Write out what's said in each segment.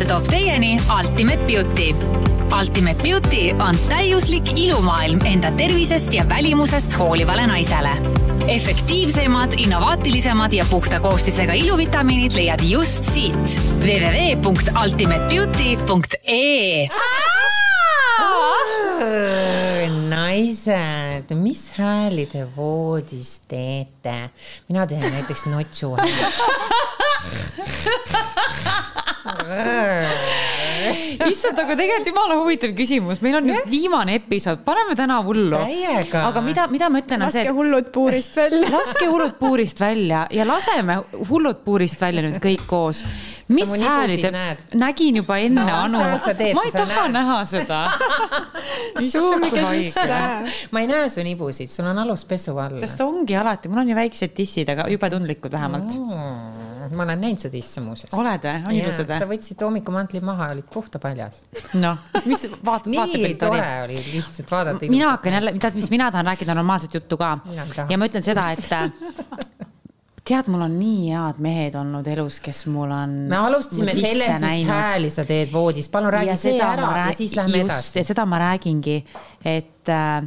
saate toob teieni Ultimate Beauty. Ultimate Beauty on täiuslik ilumaailm enda tervisest ja välimusest hoolivale naisele. efektiivsemad, innovaatilisemad ja puhta koostisega iluvitamiinid leiad just siit www.ultimatebeauty.ee naised, mis hääli te voodis teete? mina teen näiteks notsu hääli. issand, aga tegelikult jumala huvitav küsimus, meil on nüüd viimane episood, paneme täna hullu. Aga mida, mida ma ütlen, on see, laske hullud puurist välja. laske hullud puurist välja ja laseme hullud puurist välja nüüd kõik koos. mis hääli te nägin juba enne No, Anu ma ei taha näed. näha seda. Zoomige sisse. ma ei näe su nibusid, sul on alus pesu all. sest ongi alati, mul on ju väiksed tissid, aga jube tundlikud vähemalt. Mm, ma olen näinud su tisse muuseas. oled või, on ilusad sa või? võtsid hommikumantlid maha, olid puhta paljas. noh, mis vaat-, nii vaatepilt tore oli? oli lihtsalt vaadata. mina hakkan jälle, tead, mis mina tahan rääkida normaalset juttu ka ja ma ütlen seda, et äh, tead, mul on nii head mehed olnud elus, kes mul on. me alustasime sellest, mis hääli sa teed voodis, palun räägi see ära ja siis lähme edasi. ja seda ma räägingi, et äh,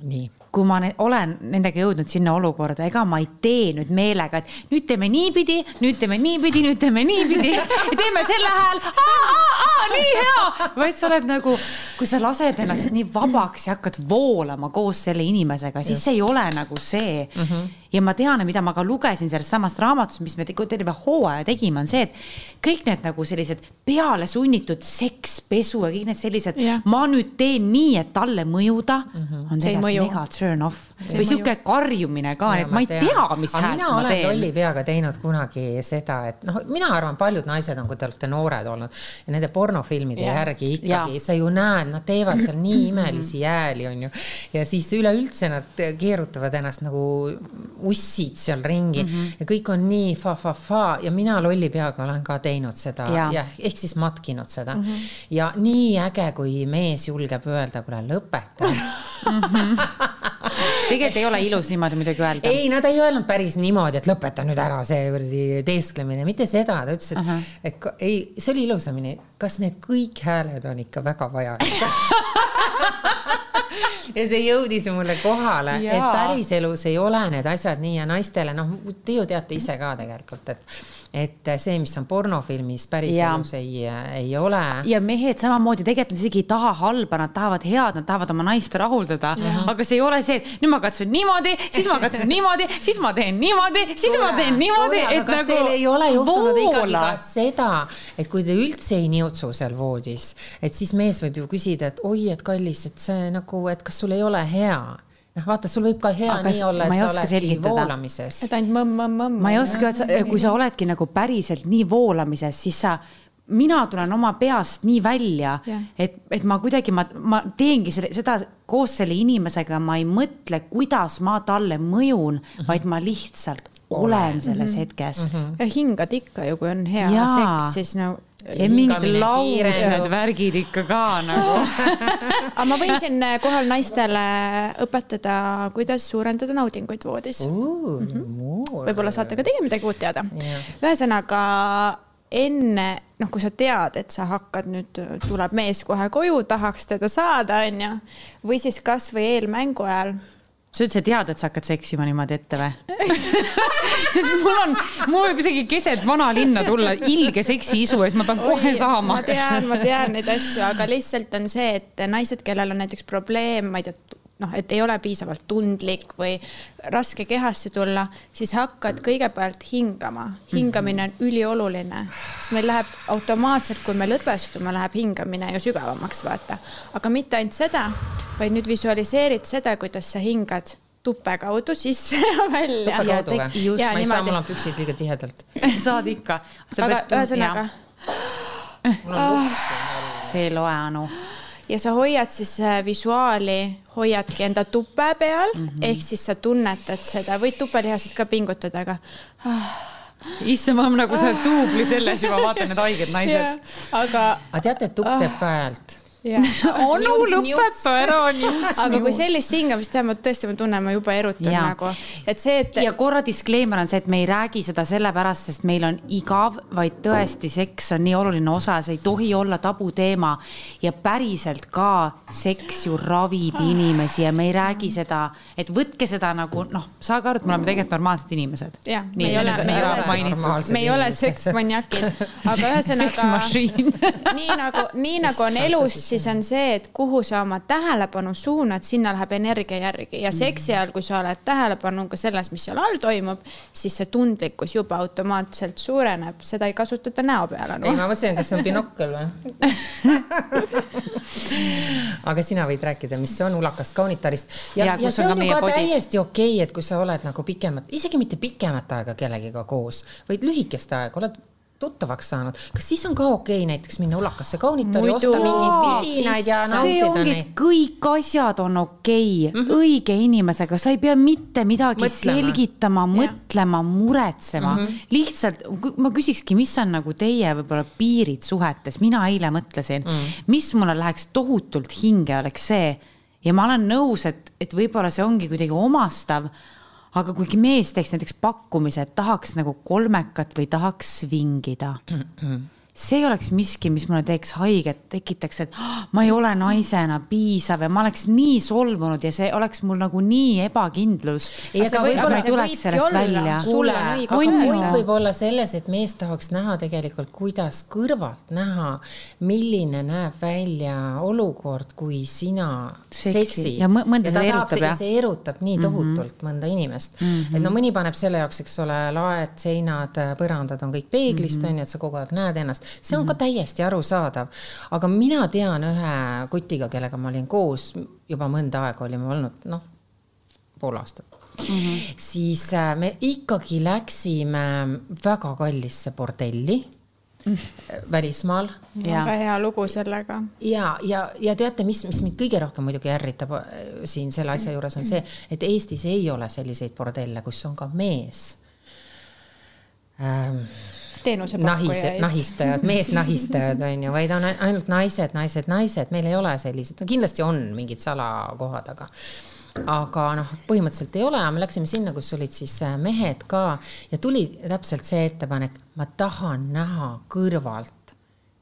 nii kui ma ne olen nendega jõudnud sinna olukorda, ega ma ei tee nüüd meelega, et nüüd teeme niipidi, nüüd teeme niipidi, nüüd teeme niipidi ja teeme selle hääl, nii hea, vaid sa oled nagu, kui sa lased ennast nii vabaks ja hakkad voolama koos selle inimesega, siis see ei ole nagu see mm. -hmm. Ja ma tean, mida ma ka lugesin sellest samast raamatust, mis me te- terve hooaja tegime, on see, et kõik need nagu sellised peale sunnitud seks, pesu ja kõik need sellised Jah., ma nüüd teen nii, et talle mõjuda mm, -hmm. on tegelikult mega turn off See või sihuke karjumine ka, et ma ei tean. tea, mis häält mina ma olen teen lolli. peaga teinud kunagi seda, et noh, mina arvan, paljud naised on, kui te olete noored olnud ja nende pornofilmide Jaa. järgi ikkagi Jaa. sa ju näed, nad teevad seal nii imelisi hääli, onju. ja siis üleüldse nad keerutavad ennast nagu ussid seal ringi mm -hmm. ja kõik on nii fa-fa-fa ja mina lolli peaga olen ka teinud seda Jaa. ja ehk siis matkinud seda mm. -hmm. ja nii äge, kui mees julgeb öelda, kuule lõpeta tegelikult ei ole ilus niimoodi muidugi öelda. ei, ta ei öelnud päris niimoodi, et lõpeta nüüd ära see kuradi teesklemine, mitte seda, ta ütles, et uh, -huh. et ei, see oli ilusamini, kas need kõik hääled on ikka väga vajalikud ja see jõudis ju mulle kohale, et päriselus ei ole need asjad nii ja naistele, noh, te ju teate ise ka tegelikult, et et see, mis on pornofilmis, päriselus ei, ei ole. ja mehed samamoodi tegelikult isegi ei taha halba, nad tahavad head, nad tahavad oma naist rahuldada, aga see ei ole see, et nüüd ma katsun niimoodi, siis ma katsun niimoodi, siis ma teen niimoodi, siis ma teen niimoodi, et kas nagu teil ei ole juhtunud ikkagi voola. ka seda, et kui te üldse ei niutsu seal voodis, et siis mees võib ju küsida, et oi, et kallis, et see nagu, et kas sul ei ole hea. noh, vaata, sul võib ka hea Aga nii olla, et sa oledki selgitada. voolamises. et ainult mõmm-mõmm-mõmm. ma ei oska, kui sa oledki nagu päriselt nii voolamises, siis sa mina tulen oma peast nii välja Jah. et, et ma kuidagi, ma, ma teengi selle, seda koos selle inimesega, ma ei mõtle, kuidas ma talle mõjun, vaid ma lihtsalt olen selles hetkes mm. -hmm. ja hingad ikka ju, kui on hea Jaa. seks, siis no. Ja mingid laused värgid ikka ka nagu. aga ma võin siin kohal naistele õpetada, kuidas suurendada naudinguid voodis. võib-olla saate ka teie midagi uut teada. ühesõnaga enne, noh, kui sa tead, et sa hakkad nüüd, tuleb mees kohe koju, tahaks teda saada, onju, või siis kasvõi eelmängu ajal sa üldse tead, et sa hakkad seksima niimoodi ette või? sest mul on, mul võib isegi keset vanalinna tulla ilge seksiisu ja siis ma pean kohe saama ma. tean, ma tean neid asju, aga lihtsalt on see, et naised, kellel on näiteks probleem, ma ei tea, noh, et ei ole piisavalt tundlik või raske kehasse tulla, siis hakkad kõigepealt hingama. hingamine on ülioluline, sest meil läheb automaatselt, kui me lõdvestume, läheb hingamine ju sügavamaks, vaata. aga mitte ainult seda, vaid nüüd visualiseerid seda, kuidas sa hingad tuppe kaudu sisse ja välja. Ja kaudu või? just. ma ei saa, niimoodi. mul on püksid liiga tihedalt. saad ikka. aga ühesõnaga, see ei loe, Anu. Ja sa hoiad siis äh, visuaali, hoiadki enda tupe peal mm -hmm. ehk siis sa tunnetad seda, võid tupelihased ka pingutada, aga issand, ma olen nagu seal duubli selles juba, vaatan need haiged naised. aga aga teate, et tupp teeb ka häält onu lõpeta ära aga kui sellist hingamist teha, ma tõesti, ma tunnen, ma juba erutan Ja. nagu, et see, et ja korra disclaimer on see, et me ei räägi seda sellepärast, sest meil on igav, vaid tõesti seks on nii oluline osa, see ei tohi olla tabuteema. ja päriselt ka seks ju ravib inimesi ja me ei räägi seda, et võtke seda nagu noh, saage aru, et me oleme tegelikult normaalsed inimesed. jah, me Nii, ei ole, me ei ära ole, mainitud. me ei ole seksmaniakid, aga ühesõnaga. nii nagu, nii nagu on elus, siis on see, et kuhu sa oma tähelepanu suunad, sinna läheb energia järgi ja seksi ajal, kui sa oled tähelepanu ka selles, mis seal all toimub, siis see tundlikkus juba automaatselt suureneb, seda ei kasutata näo peale ei, no.. ma mõtlesin, kas see on binokkel või? aga sina võid rääkida, mis see on ulakast kaunitarist. ja, Ja ja, see on on ju ka podid. täiesti okei okay,, et kui sa oled nagu pikemat, isegi mitte pikemat aega kellegiga koos, vaid lühikest aega oled tuttavaks saanud, kas siis on ka okei näiteks minna ulakasse kaunitari, osta mingeid vidinaid ja nautida neid? kõik asjad on okei okay. mm, -hmm. õige inimesega, sa ei pea mitte midagi mõtlema. selgitama, mõtlema, muretsema mm. -hmm. lihtsalt ma küsikski, mis on nagu teie võib-olla piirid suhetes, mina eile mõtlesin mm, -hmm. mis mulle läheks tohutult hinge, oleks see ja ma olen nõus, et, et võib-olla see ongi kuidagi omastav aga kuigi mees teeks näiteks pakkumise, et tahaks nagu kolmekat või tahaks svingida, see oleks miski, mis mulle teeks haiget, tekitaks, et "Ah, ma ei ole naisena piisav ja ma oleks nii solvunud ja see oleks mul nagu nii ebakindlus. Sul on õigus point võib olla selles, et mees tahaks näha tegelikult, kuidas kõrvalt näha, milline näeb välja olukord, kui sina Seksid. Ja mõ- mõnda ta see tahab erutab, ja jah? see erutab nii tohutult mm -hmm. mõnda inimest mm. -hmm. et no mõni paneb selle jaoks, eks ole, laed, seinad, põrandad on kõik peeglist mm -hmm., et sa kogu aeg näed ennast, see on mm -hmm. ka täiesti arusaadav. aga mina tean ühe kutiga, kellega ma olin koos juba mõnda aega olime olnud, noh pool aastat mm, -hmm. siis äh, me ikkagi läksime väga kallisse bordelli mm. välismaal väga hea lugu sellega. ja, ja, ja teate, mis, mis mind kõige rohkem muidugi ärritab äh, siin selle asja juures on see, et Eestis ei ole selliseid bordelle, kus on ka mees ähm,. teenusepakkujaid. nahistajad, meesnahistajad on ju, vaid on ainult naised, naised, naised, meil ei ole sellised, no kindlasti on mingid salakohad, aga aga noh, põhimõtteliselt ei ole, me läksime sinna, kus olid siis äh, mehed ka ja tuli täpselt see ettepanek, ma tahan näha kõrvalt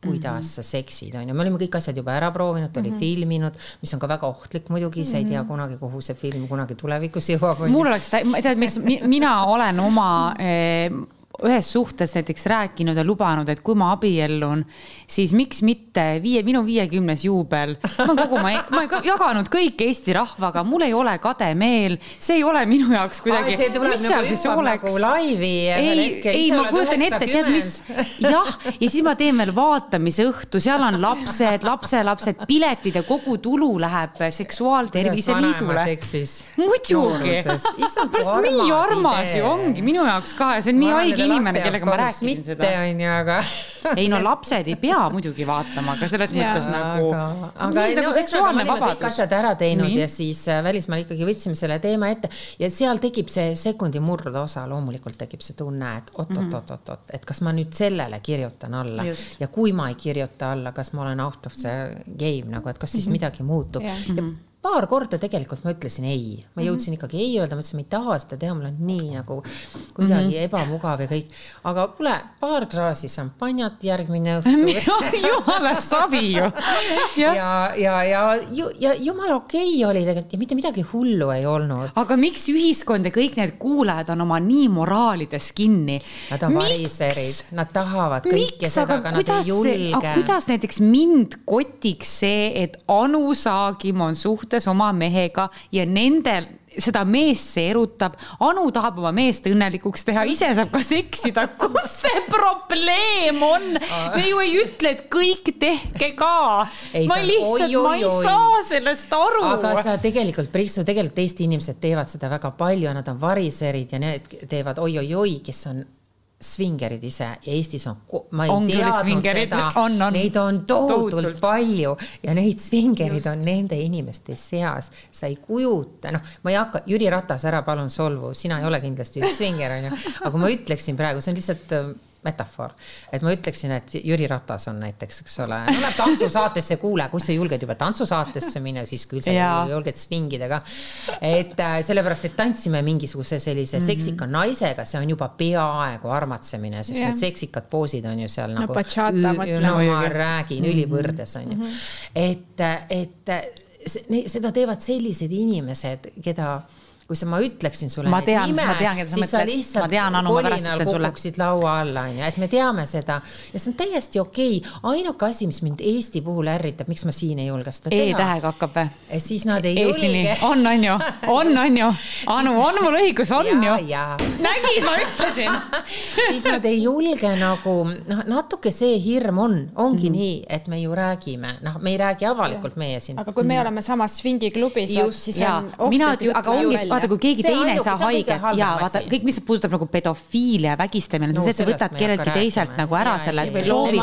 kuidas mm -hmm. sa seksid, on ju, me olime kõik asjad juba ära proovinud, ta oli mm -hmm. filminud, mis on ka väga ohtlik muidugi, sa ei tea kunagi, kuhu see film kunagi tulevikus jõuab. mul oleks, tead, mis, mina olen oma eh, ühes suhtes näiteks rääkinud ja lubanud, et kui ma abiellun, siis miks mitte viie, minu viiekümnes juubel. ma kogu, ma ka jaganud kõik Eesti rahvaga, mul ei ole kade meel, see ei ole minu jaoks kuidagi. nagu nagu laivi ei, ei, ma kujutan ette, tead mis, jah, ja siis ma teen veel vaatamise õhtu, seal on lapsed, lapselapsed, piletid ja kogu tulu läheb Seksuaaltervise Liidule. muidugi, pärast nii armas ju ongi minu jaoks ka ja see on nii haige inimene, kellega ma rääkisin mitte seda. on ju, aga. ei no lapsed ei pea muidugi vaatama, aga selles mõttes nagu, aga nii nagu no, seksuaalne ühesõnaga, me olime kõik vabadus. asjad ära teinud Nii. ja siis äh, välismaal ikkagi võtsime selle teema ette ja seal tekib see sekundi murdosa, loomulikult tekib see tunne, et oot-oot-oot-oot, et kas ma nüüd sellele kirjutan alla Mhm. Just. ja kui ma ei kirjuta alla, kas ma olen out of the game nagu, et kas siis midagi muutub Jah. ja paar korda tegelikult ma ütlesin ei, ma jõudsin ikkagi ei öelda, ma ütlesin, ma ei taha seda teha, mul on nii nagu kuidagi ebamugav ja kõik. aga kuule, paar klaasi šampanjat järgmine õhtu jumala savi ju. ja, ja, ja, ja, ju, ja jumala okei okay oli tegelikult ja mitte midagi hullu ei olnud. aga miks ühiskond ja kõik need kuulajad on oma nii moraalides kinni? Nad on variserid, nad tahavad kõike seda, aga nad ei julge. kuidas näiteks mind kotiks see, et Anu Saagim on suhtes oma mehega ja nendel seda meest see erutab, Anu tahab oma meest õnnelikuks teha, ise saab ka seksida, kus see probleem on? me ju ei ütle, et kõik tehke ka. Ma lihtsalt, ma ei oi-oi-oi. saa sellest aru. aga sa tegelikult, Priisu, tegelikult Eesti inimesed teevad seda väga palju nad on variserid ja need teevad oi-oi-oi, kes on svingerid ise ja Eestis on, ma ei On teadnud seda, neid on tohutult, Tohutult. palju ja neid svingerid on nende inimeste seas. sa ei kujuta, noh, ma ei hakka, Jüri Ratas, ära palun solvu, sina ei ole kindlasti üks svinger onju, aga ma ütleksin praegu, see on lihtsalt metafoor. et ma ütleksin, et Jüri Ratas on näiteks, eks ole, tuleb tantsusaatesse, kuule, kus sa julged juba tantsusaatesse minna, siis küll sa julged svingida ka. et äh, sellepärast, et tantsime mingisuguse sellise mm. -hmm. seksika naisega, see on juba peaaegu armatsemine, sest Jah. need seksikad poosid on ju seal No nagu. bachata mõtlen. no ma räägin mm -hmm. ülivõrdes on ju, et, et se- seda teevad sellised inimesed, keda kui sa, ma ütleksin sulle Ma tean, ma tean, keda sa siis sa mõtled. lihtsalt Ma tean, Anu, ma pärast kolinal ütlen sulle. kukuksid laua alla, onju, et me teame seda ja see on täiesti okei okay.. ainuke asi, mis mind Eesti puhul ärritab, miks ma siin ei julge seda teha. E-tähega hakkab või? siis nad ei Eesti julge. on, on ju, on, on ju, Anu, on mul õigus, on ju. ja nägid, ma ütlesin. siis nad ei julge nagu noh, natuke see hirm on, ongi mm nii, et me ju räägime, noh, me ei räägi avalikult meie siin. aga kui me oleme samas swingiklubis, Just, siis ja on oht, mina et läheb ongi, välja. vaata, kui keegi See teine ei saa haiget ja vaata kõik, mis puudutab nagu pedofiilia ja vägistamine No see, et sa võtad kelleltki teiselt rääkima. nagu ära Jaa, selle soovi,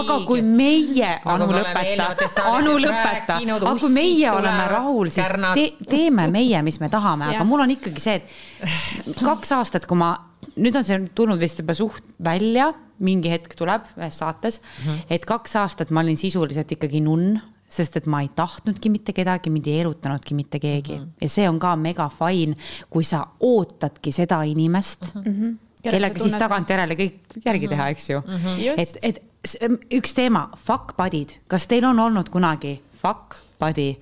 aga kui meie, Anu lõpeta Anu lõpeta, aga kui meie oleme rahul, siis te, teeme meie, mis me tahame, aga mul on ikkagi see, et kaks aastat, kui ma, nüüd on see tulnud vist juba suht välja, mingi hetk tuleb ühes saates mm, -hmm. et kaks aastat ma olin sisuliselt ikkagi nunn sest et ma ei tahtnudki mitte kedagi, mind ei erutanudki mitte keegi. Mm -hmm. ja see on ka mega fine, kui sa ootadki seda inimest mm, -hmm. kellega siis tagantjärele kõik järgi teha, eks ju. Mm. -hmm. et et üks teema, fuck buddy'd, kas teil on olnud kunagi fuck buddy,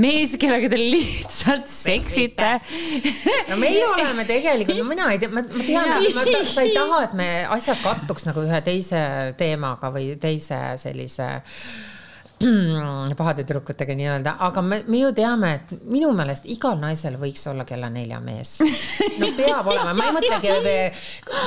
mees, kellega te lihtsalt seksite. no meie oleme tegelikult, no mina ei tea, ma, ma tean, sa ei taha, et me asjad kattuks nagu ühe teise teemaga või teise sellise pahade tüdrukutega nii-öelda, aga me, me ju teame, et minu meelest igal naisel võiks olla kella nelja mees. no peab olema, ma ei mõtlegi,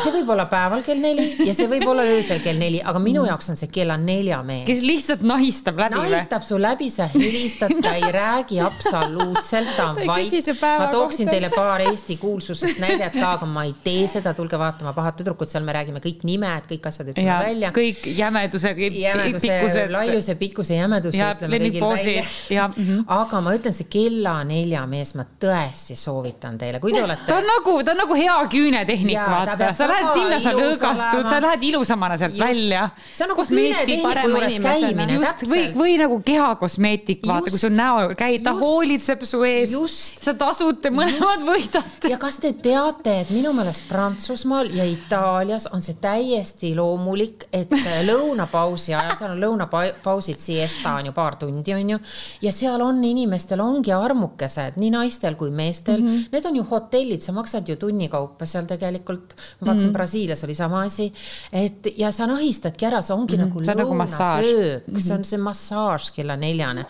see võib olla päeval kell neli ja see võib olla öösel kell neli, aga minu jaoks on see kella nelja mees kes lihtsalt nahistab läbi või? nahistab su läbi, sa helistad, ta ei räägi absoluutselt, ta on vait ma tooksin kohta. teile paar Eesti kuulsusest näidet ka, aga ma ei tee seda, tulge vaatama Pahad tüdrukud, seal me räägime kõik nimed, kõik asjad ütleme ja välja. kõik jämedused, jämeduse, pikkused. laiuse, pikkuse, jämeduse Ja lemmikpoosid ja- mhm. aga ma ütlen, see kella nelja mees, ma tõesti soovitan teile, kui te ta olete on nagu, ta on nagu hea küünetehnik, ta vaata, sa lähed sinna, sa lõõgastud, sa lähed ilusamana sealt Just. välja. see on nagu küünetehniku juures käimine, just või, või nagu kehakosmeetik, vaata, kui sul näo käid, ta hoolitseb su eest sa tasud, te mõlemad võidate. ja kas te teate, et minu meelest Prantsusmaal ja Itaalias on see täiesti loomulik, et lõunapausi ajal, seal on lõunapausid, siesta on ju paar tundi, on ju. ja seal on inimestel ongi armukesed, nii naistel kui meestel mm. -hmm. Need on ju hotellid, sa maksad ju tunnikaupa seal tegelikult. ma vaatasin mm -hmm. Brasiilias oli sama asi, et ja sa nahistadki ära, see ongi mm -hmm. nagu on nagu lõunasöök, see on see massaaž kella neljane.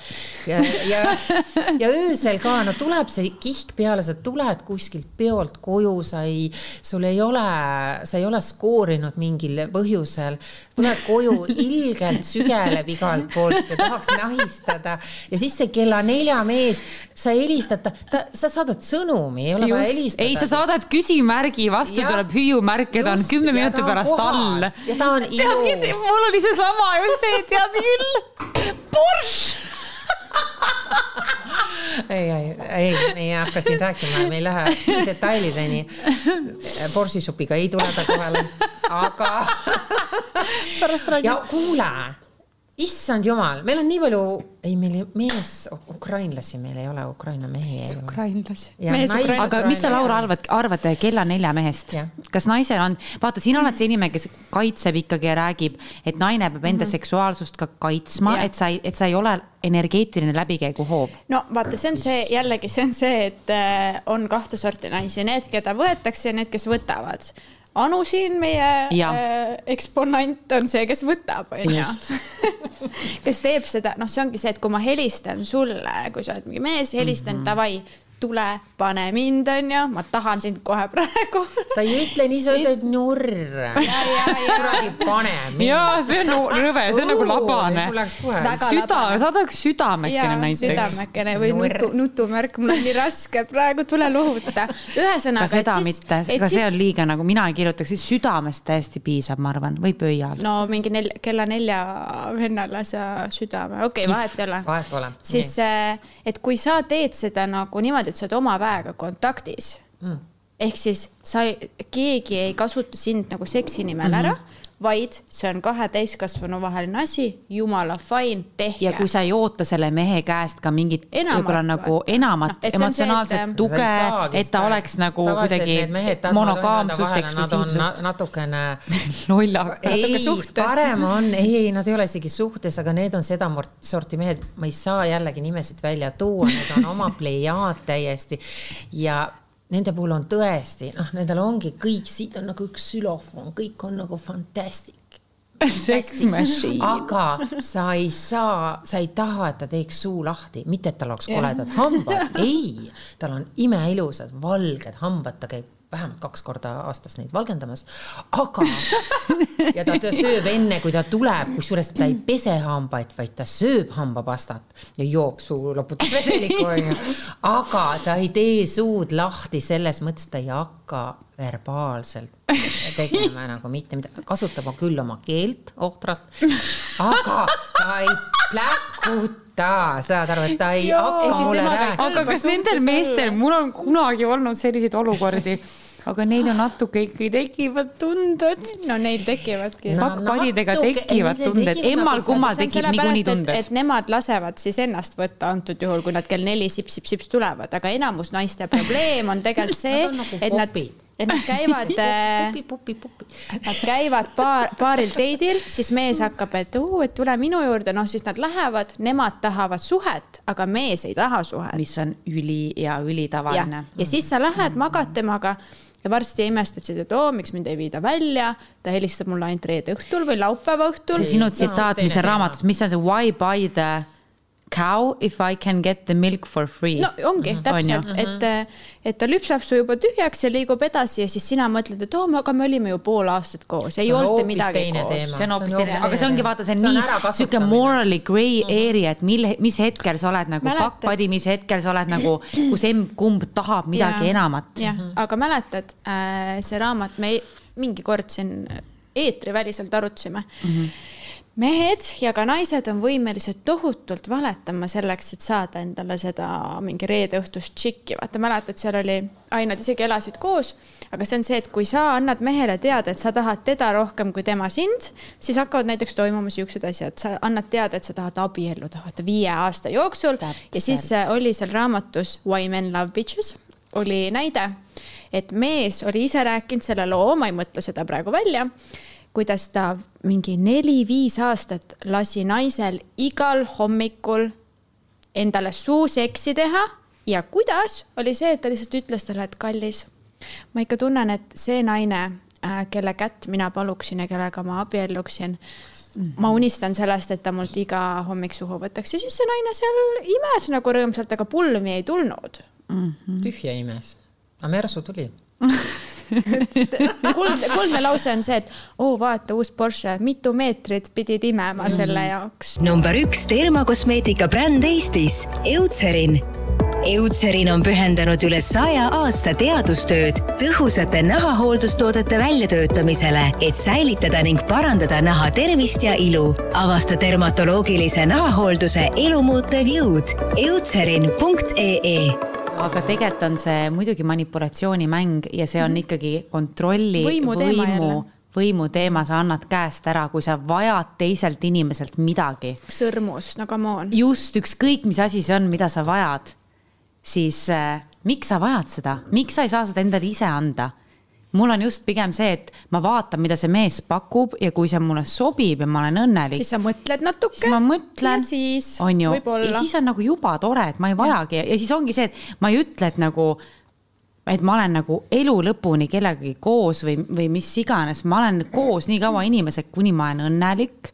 ja, ja, ja öösel ka, no tuleb see kihk peale, sa tuled kuskilt peolt koju, sa ei, sul ei ole, sa ei ole skoorinud mingil põhjusel. tuled koju, ilgelt sügeleb igalt poolt ja tahaks nahistada ja siis see kella nelja mees, sa helistad ta, ta, sa saadad sõnumi, ei ole vaja helistada. ei, sa saadad küsimärgi, vastu Jah. tuleb hüüumärk ja ta on Just, kümne ja minuti pärast all. Ja ta on ilus. mul oli seesama just see, tead küll. Porsche. ei, ei, ei, me ei hakka siin rääkima, me ei lähe detailideni. borsisupiga ei tule ta kohale, aga. pärast räägime ja. kuule, issand jumal, meil on nii palju, ei, meil ei- mees, ukrainlasi meil ei ole, Ukraina mehi ei ole. ukrainlasi. Aga mis sa, Laura, arvad, arvad kella nelja mehest kas naisel on, vaata, sina oled see inimene, kes kaitseb ikkagi ja räägib, et naine peab enda seksuaalsust ka kaitsma, et sa ei, et sa ei ole energeetiline läbikäiguhoob. no vaata, see on see jällegi, see on see, et äh, on kahte sorti naisi, need, keda võetakse ja need, kes võtavad. Anu siin, meie Ja. äh, eksponent on see, kes võtab, onju. kes teeb seda, noh, see ongi see, et kui ma helistan sulle, kui sa oled mingi mees, helistan mm -hmm. tule, pane mind, onju, ma tahan sind kohe praegu. sa ei ütle nii, sa Siis- ütled nurr. kuradi pane mind. jaa, see on nagu rõve, see on nagu labane süda, labane. saadaks südamekene näiteks. südamekene või Nurr. nutu, nutumärk, mul on nii raske praegu, tule lohuta. ühesõnaga. ka seda mitte, ka see on liiga nagu mina ei kirjutaks, siis südamest täiesti piisab, ma arvan, või pöial. no mingi nelja, kella nelja vennale sa südame, okei okay,, vahet ei ole. vahet pole. siis, et kui sa teed seda nagu niimoodi, et sa oled oma väega kontaktis mm., ehk siis sa, keegi ei kasuta sind nagu seksi nimel mm -hmm. ära, vaid see on kahe täiskasvanu vaheline asi, jumala fine, tehke. ja kui sa ei oota selle mehe käest ka mingit võib-olla nagu enamat on emotsionaalset see, et- tuge, ei saagi et ta oleks nagu kuidagi need mehed tahavad monogaamsust, öelda vahele, nad on eksklusiivsust na- natukene lollaka. ei suhtes., parem on, ei, ei, nad ei ole isegi suhtes, aga need on seda sorti mehed, ma ei saa jällegi nimesid välja tuua, need on oma plejaad täiesti ja nende puhul on tõesti, noh, nendel ongi kõik, siit on nagu üks sülofoon, kõik on nagu fantastic. Sex machine. aga sa ei saa, sa ei taha, et ta teeks suu lahti, mitte et tal oleks koledad hambad, ei, tal on imeilusad valged hambad, ta käib vähemalt kaks korda aastas neid valgendamas, aga ja ta, ta sööb enne, kui ta tuleb, kusjuures ta ei pese hambaid, vaid ta sööb hambapastat ja joob suu loputusvedelikku onju. aga ta ei tee suud lahti, selles mõttes ta ei hakka verbaalselt tegema nagu mitte midagi, kasutab küll oma keelt ohtralt, aga ta ei pläkuta, saad aru, et ta ei Ehk hakka mulle rääkima. aga kas nendel meestel, mul on kunagi olnud selliseid olukordi, aga neil ju natuke ikkagi tekivad tunded. no neil tekivadki No. pakkpadidega natuke- tekivad tunded, tekivad emmal kummal see on tekib niikuinii tunded et. nemad lasevad siis ennast võtta antud juhul, kui nad kell neli sips-sips-sips tulevad, aga enamus naiste probleem on tegelikult see on nagu, et nad et nad käivad äh. Nad käivad paar, paaril teidil, siis mees hakkab, et uu, et tule minu juurde, noh siis nad lähevad, nemad tahavad suhet, aga mees ei taha suhet. mis on üli ja ja ülitavaline., ja siis sa lähed, magad temaga ja varsti imestad siis, et oo, miks mind ei viida välja, ta helistab mulle ainult reede õhtul või laupäeva õhtul see. sinu tsitaat, mis on raamatus, mis on see why buy the cow if I can get the milk for free? no ongi mm -hmm. täpselt, et, et ta lüpsab su juba tühjaks ja liigub edasi ja siis sina mõtled, et oo, aga me olime ju pool aastat koos, ei olnud midagi teine koos. teema. see on hoopis teine, aga see ongi vaata, see on nii sihuke morally grey area, et mil, mis hetkel sa oled nagu Mäletad? fuck buddy, mis hetkel sa oled nagu, kus emb-kumb tahab midagi Ja- enamat. jah, aga mäletad äh,, see raamat, me mingi kord siin eetriväliselt arutasime. Mm. -hmm. mehed ja ka naised on võimelised tohutult valetama selleks, et saada endale seda mingi reede õhtust tšikki, vaata mäletad, seal oli, ai nad isegi elasid koos, aga see on see, et kui sa annad mehele teada, et sa tahad teda rohkem kui tema sind, siis hakkavad näiteks toimuma siuksed asjad, sa annad teada, et sa tahad abielluda, vaata viie aasta jooksul. Ja siis äh, oli seal raamatus Why men love bitches. Oli näide, et mees oli ise rääkinud selle loo, ma ei mõtle seda praegu välja, kuidas ta mingi neli-viis aastat lasi naisel igal hommikul endale suuseksi teha ja kuidas oli see, et ta lihtsalt ütles talle, et kallis, ma ikka tunnen, et see naine, kelle kätt mina paluksin ja kellega ma abielluksin, ma unistan sellest, et ta mult iga hommik suhu võtaks. Ja siis see naine seal imes nagu rõõmsalt, aga pulmi ei tulnud. Tühja imes. Aga mersu tuli. kuldne, kuldne lause on see, et oo, vaata uus Porsche, mitu meetrit pidid imema selle jaoks. number üks termokosmeetika bränd Eestis, Eutserin. Eutserin on pühendanud üle saja aasta teadustööd tõhusate nahahooldustoodete väljatöötamisele, et säilitada ning parandada naha tervist ja ilu. avasta dermatoloogilise nahahoolduse elumuutev jõud. Eutserin.ee aga tegelikult on see muidugi manipulatsioonimäng ja see on ikkagi kontrolli, Võimu võimu võimu teema, sa annad käest ära, kui sa vajad teiselt inimeselt midagi. sõrmus, no come on. just ükskõik, mis asi see on, mida sa vajad, siis äh, miks sa vajad seda, miks sa ei saa seda endale ise anda? Mul on just pigem see, et ma vaatan, mida see mees pakub ja kui see mulle sobib ja ma olen õnnelik, siis sa mõtled natuke. siis ma mõtlen, ja siis on ju, ja võib-olla. siis on nagu juba tore, et ma ei vajagi ja, ja siis ongi see, et ma ei ütle, et nagu, et ma olen nagu elu lõpuni kellegagi koos või, või mis iganes, ma olen koos nii kaua inimesega, kuni ma olen õnnelik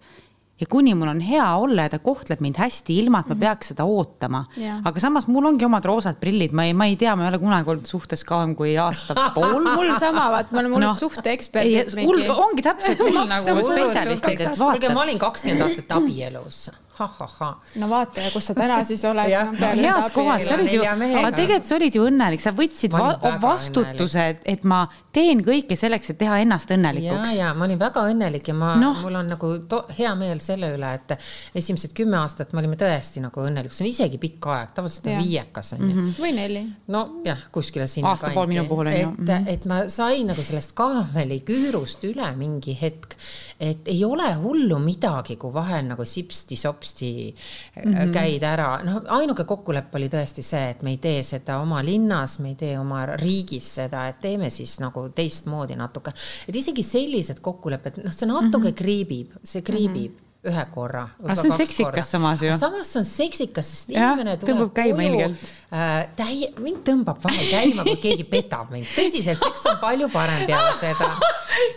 ja kuni mul on hea olla ja ta kohtleb mind hästi, ilma et ma peaks seda ootama Jah.. aga samas mul ongi omad roosad prillid, ma ei, ma ei tea, ma ei ole kunagi olnud suhtes kauem kui aasta pool. mul sama, vaat me oleme olnud no. suhteeksperdid. mul ongi täpselt küll nagu spetsialistid, et kuulge, ma vaata. olin kakskümmend aastat abielus. ha-ha-ha. no vaata ja kus sa täna siis oled heas kohas, sa olid ju, aga tegelikult sa olid ju õnnelik, sa võtsid va vastutuse, et ma teen kõike selleks, et teha ennast ja, õnnelikuks. ja ma olin väga õnnelik ja ma no., mul on nagu hea meel selle üle, et esimesed kümme aastat me olime tõesti nagu õnnelikud, see on isegi pikk aeg, tavaliselt on viiekas on ju. või neli. nojah, kuskile sinna Aasta pool minu puhul on ju. et, et ma sain nagu sellest kaameli-küürust üle mingi hetk, et ei ole hullu midagi, kui vahel nagu sipsti-sopsti mm -hmm. käid ära, noh, ainuke kokkulepe oli tõesti see, et me ei tee seda oma linnas, me ei tee oma riigis seda, et teeme siis nagu teistmoodi natuke, et isegi sellised kokkulepped, noh, see natuke mm -hmm. kriibib, see kriibib mm. -hmm ühe korra. Aga see on seksikas samas ju. samas see on seksikas, sest inimene tuleb tõmbab käima ilgelt. äh, täie, mind tõmbab vahel käima, kui keegi petab mind, tõsiselt, seks on palju parem peale seda.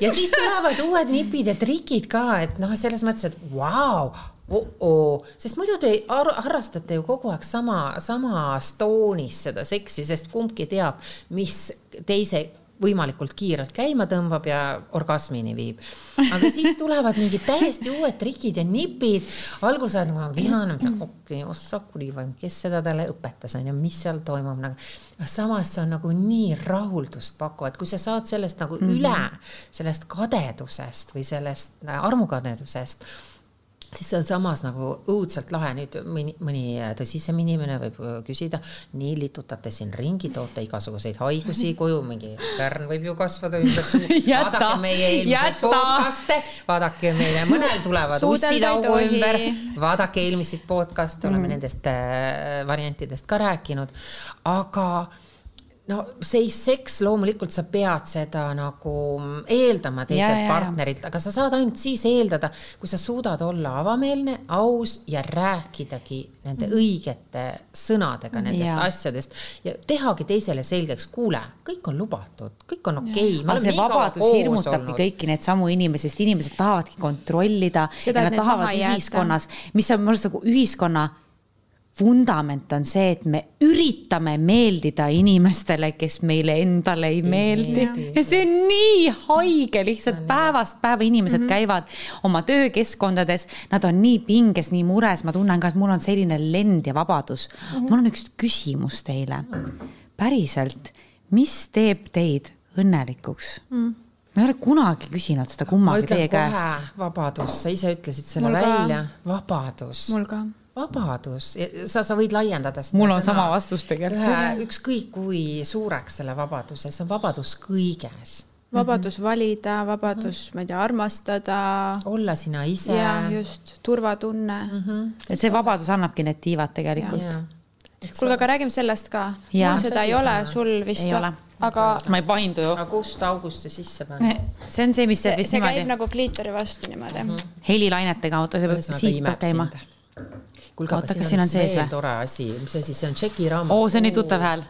ja siis tulevad uued nipid ja trikid ka, et noh, selles mõttes, et vau oh-oo, sest muidu te ar- harrastate ju kogu aeg sama, samas toonis seda seksi, sest kumbki teab, mis teise võimalikult kiirelt käima tõmbab ja orgasmini viib. aga siis tulevad mingid täiesti uued trikid ja nipid. alguses oled nagu vihane, okei, ossa kuri või kes seda talle õpetas, on ju, mis seal toimub nagu. samas see on nagu nii rahuldust pakkuv, et kui sa saad sellest nagu mm -hmm. üle, sellest kadedusest või sellest äh, armukadedusest siis see on samas nagu õudselt lahe, nüüd mõni, mõni tõsisem inimene võib küsida, nii litutate siin ringi, toote igasuguseid haigusi koju, mingi kärn võib ju kasvada ümber suu. Vaadake meie eelmiseid podcast'e, vaadake meile, mõnel tulevad Suudelda ussid ei augu tohi. ümber, vaadake eelmiseid podcast'e, oleme nendest äh, variantidest ka rääkinud, aga no safe seks, loomulikult sa pead seda nagu eeldama Ja, teiselt ja, ja. partnerilt, aga sa saad ainult siis eeldada, kui sa suudad olla avameelne, aus ja rääkidagi nende õigete sõnadega nendest Jaa. asjadest ja tehagi teisele selgeks, kuule, kõik on lubatud, kõik on okei okay,. see vabadus hirmutabki kõiki neid samu inimesi, sest inimesed tahavadki kontrollida Seda, ja nad tahavad ühiskonnas, mis on minu arust nagu ühiskonna vundament on see, et me üritame meeldida inimestele, kes meile endale ei meeldi ja see on nii haige, lihtsalt päevast päeva inimesed mm -hmm. käivad oma töökeskkondades, nad on nii pinges, nii mures, ma tunnen ka, et mul on selline lend ja vabadus mm. -hmm. mul on üks küsimus teile. päriselt, mis teeb teid õnnelikuks mm.? ma ei ole kunagi küsinud seda ma kummagi teie kohe käest. vabadus, sa ise ütlesid selle Mul välja, vabadus. mul ka. vabadus, sa, sa võid laiendada seda mul on sõna sama vastus tegelikult. ükskõik kui suureks selle vabaduse, see on vabadus kõiges. vabadus valida, vabadus, ma ei tea, armastada olla sina ise. ja just turvatunne mm. -hmm. et see vabadus annabki need tiivad tegelikult. kuulge, aga räägime sellest ka. Jaa. seda ei ole sul vist Ei ole., aga ma ei paindu ju. aga kust august see sisse panna? see on see, mis teeb see, vist see käib niimoodi nagu kliitori vastu niimoodi mm. -hmm. helilainete kaudu, see peab siit peab käima. kuulge, aga siin on siin on sees või? tore asi, mis asi see on, Tšeki raamat. oo, see on nii tuttav hääl.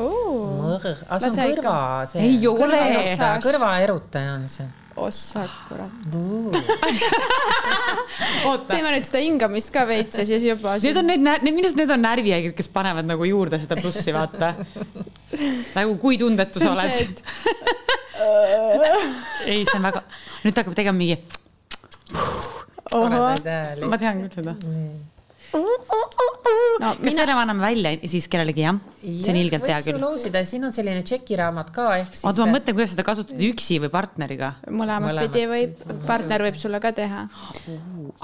aga see on kõrva, see. Ei ole. Kõrvaerutaja. on see. ossa, kurat. teeme nüüd seda hingamist ka veits ja siis juba. need on need, need minu arust need on närvihaiged, kes panevad nagu juurde seda plussi, vaata. nagu kui tundetu sa oled. ei, see on väga, nüüd ta hakkab tegema mingi. Toredaid hääli. ma tean küll seda. no kas mina, selle me anname välja siis kellelegi, jah? see on ilgelt hea küll. loosida, siin on selline Tšeki raamat ka, ehk siis. oota, ma mõtlen, kuidas seda kasutada üksi või partneriga. mõlemat pidi võib, partner võib sulle ka teha.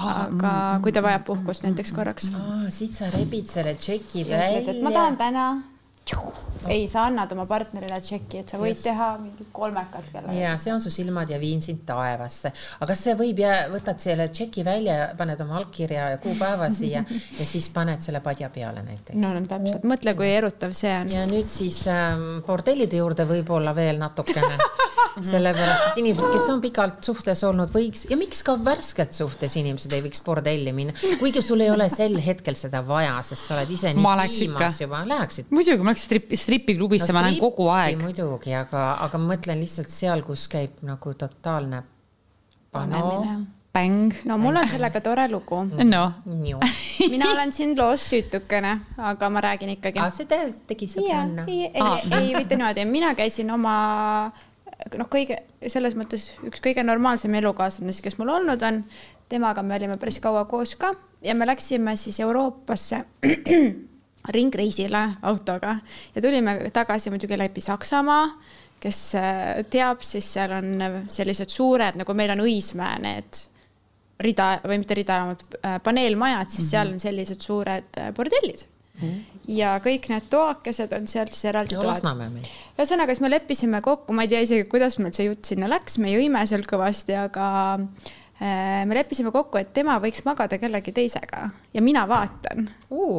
aga kui ta vajab puhkust näiteks korraks. siit sa rebid selle Tšeki et ma välja tahan. täna. ei, sa annad oma partnerile tšeki, et sa võid Just. teha mingid kolmekad kellelegi. ja see on su silmad ja viin sind taevasse, aga kas see võib jää, võtad selle tšeki välja, paned oma allkirja ja kuupäeva siia ja siis paned selle padja peale näiteks. no no täpselt, mõtle, kui erutav see on. ja nüüd siis ähm, bordellide juurde võib-olla veel natukene, sellepärast et inimesed, kes on pikalt suhtes olnud, võiks ja miks ka värskelt suhtes inimesed ei võiks bordelli minna, kuigi sul ei ole sel hetkel seda vaja, sest sa oled ise nii kiimas juba, läheksid muidugi, ma läheks strip, stripiklubisse, ma lähen kogu aeg. muidugi, aga, aga ma mõtlen lihtsalt seal, kus käib nagu totaalne pano. bäng. no mul on sellega tore lugu. noh, mina olen siin loos süütukene, aga ma räägin ikkagi. aa, see tõesti tegi sõbranna. ei, ei, ei mitte niimoodi, mina käisin oma noh, kõige selles mõttes üks kõige normaalsem elukaaslane, kes mul olnud on, temaga me olime päris kaua koos ka ja me läksime siis Euroopasse ringreisile autoga ja tulime tagasi muidugi läbi Saksamaa kes äh, teab, siis seal on sellised suured, nagu meil on Õismäe need rida või mitte ridaelamud, äh, paneelmajad, siis mm -hmm. seal on sellised suured äh, bordellid mm. -hmm. ja kõik need toakesed on seal siis eraldi toad. ühesõnaga, siis me leppisime kokku, ma ei tea isegi, kuidas meil see jutt sinna läks, me jõime seal kõvasti, aga me leppisime kokku, et tema võiks magada kellegi teisega ja mina vaatan.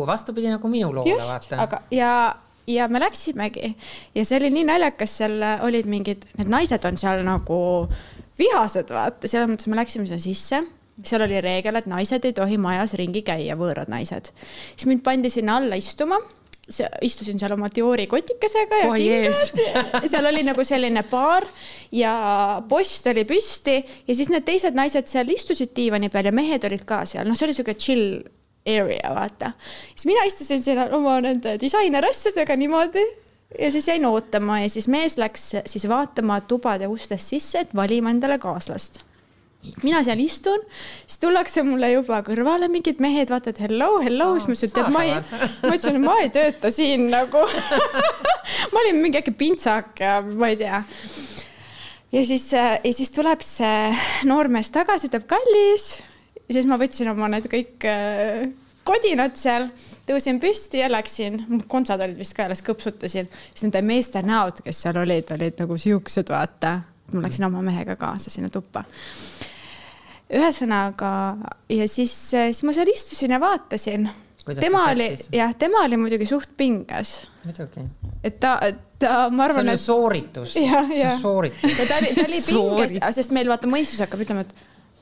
vastupidi nagu minu loole Just, vaatan. aga, ja ja me läksimegi ja see oli nii naljakas, seal olid mingid, need naised on seal nagu vihased, vaata, selles mõttes me läksime sinna sisse seal oli reegel, et naised ei tohi majas ringi käia, võõrad naised. siis mind pandi sinna alla istuma istusin seal oma Diori kotikesega ja kingad. seal oli nagu selline baar ja post oli püsti ja siis need teised naised seal istusid diivani peal ja mehed olid ka seal, noh, see oli sihuke chill area, vaata. siis mina istusin siin oma nende disainerasjadega niimoodi ja siis jäin ootama ja siis mees läks siis vaatama tubade ustest sisse, et valima endale kaaslast mina seal istun, siis tullakse mulle juba kõrvale mingid mehed, vaata, et hello, hello oh,, siis ma ütlesin, et ma ei, ma ütlesin, ma ei tööta siin nagu ma olin mingi äkki pintsak ja ma ei tea. ja siis, ja siis tuleb see noormees tagasi, ütleb kallis ja siis ma võtsin oma need kõik äh, kodinad seal, tõusin püsti ja läksin, kontsad olid vist ka alles, kõpsutasin, siis nende meeste näod, kes seal olid, olid nagu siuksed, vaata. Ma läksin oma mehega kaasa sinna tuppa. ühesõnaga ja siis, siis ma seal istusin ja vaatasin. tema oli, jah, tema oli muidugi suht pinges. muidugi. et ta, ta, ma arvan. see on ju sooritus. see on sooritus. ta oli, ta oli pinges, sest meil vaata mõistus hakkab ütlema, et